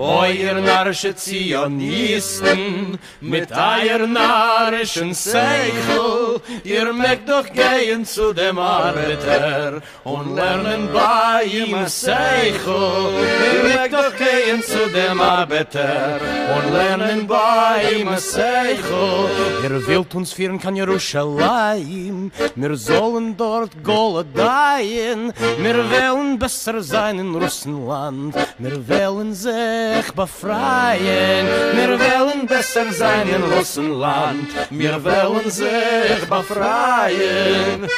Oh. Ihr narische Zionisten, mit eier narischen Seichel, ihr mögt doch gehen zu dem Arbeiter und lernen bei ihm Seichel. Ihr mögt doch gehen zu dem Arbeiter und lernen bei ihm Seichel. Ihr wollt uns führen kann Jerusalem, wir sollen dort Gole dahin, wir wollen besser sein in Russland, wir wollen sich befreien, wir wollen besser sein in Russland, wir wollen sich befreien.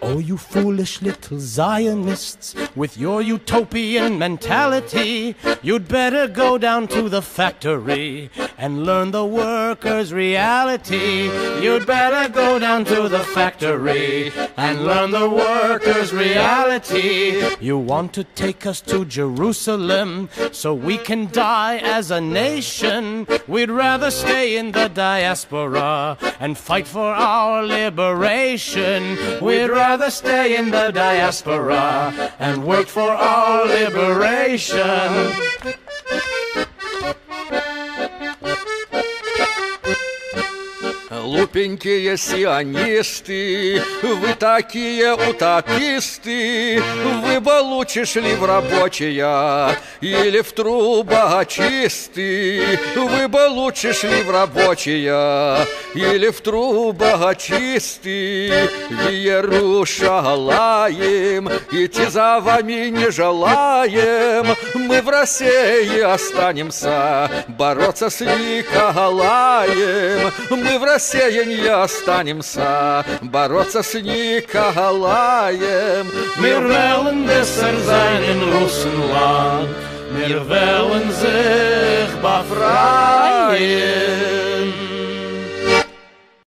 Oh, you foolish little Zionists, with your utopian mentality, you'd better go down to the factory and learn the workers' reality. You'd better go down to the factory and learn the workers' reality. You want to take us to Jerusalem so we can die as a nation. We'd rather stay in the diaspora and fight for our liberation. We'd rather stay in the diaspora and work for our liberation. Глупенькие сионисты, вы такие утописты, вы бы лучше шли в рабочие или в трубочисты, вы бы лучше шли в рабочие или в трубочисты, в Иерушалаем, идти за вами не желаем, мы в России останемся бороться с Николаем, мы в России не останемся бороться с Николаем. Wir wollen besser sein in Russland. Wir wollen sich befreien.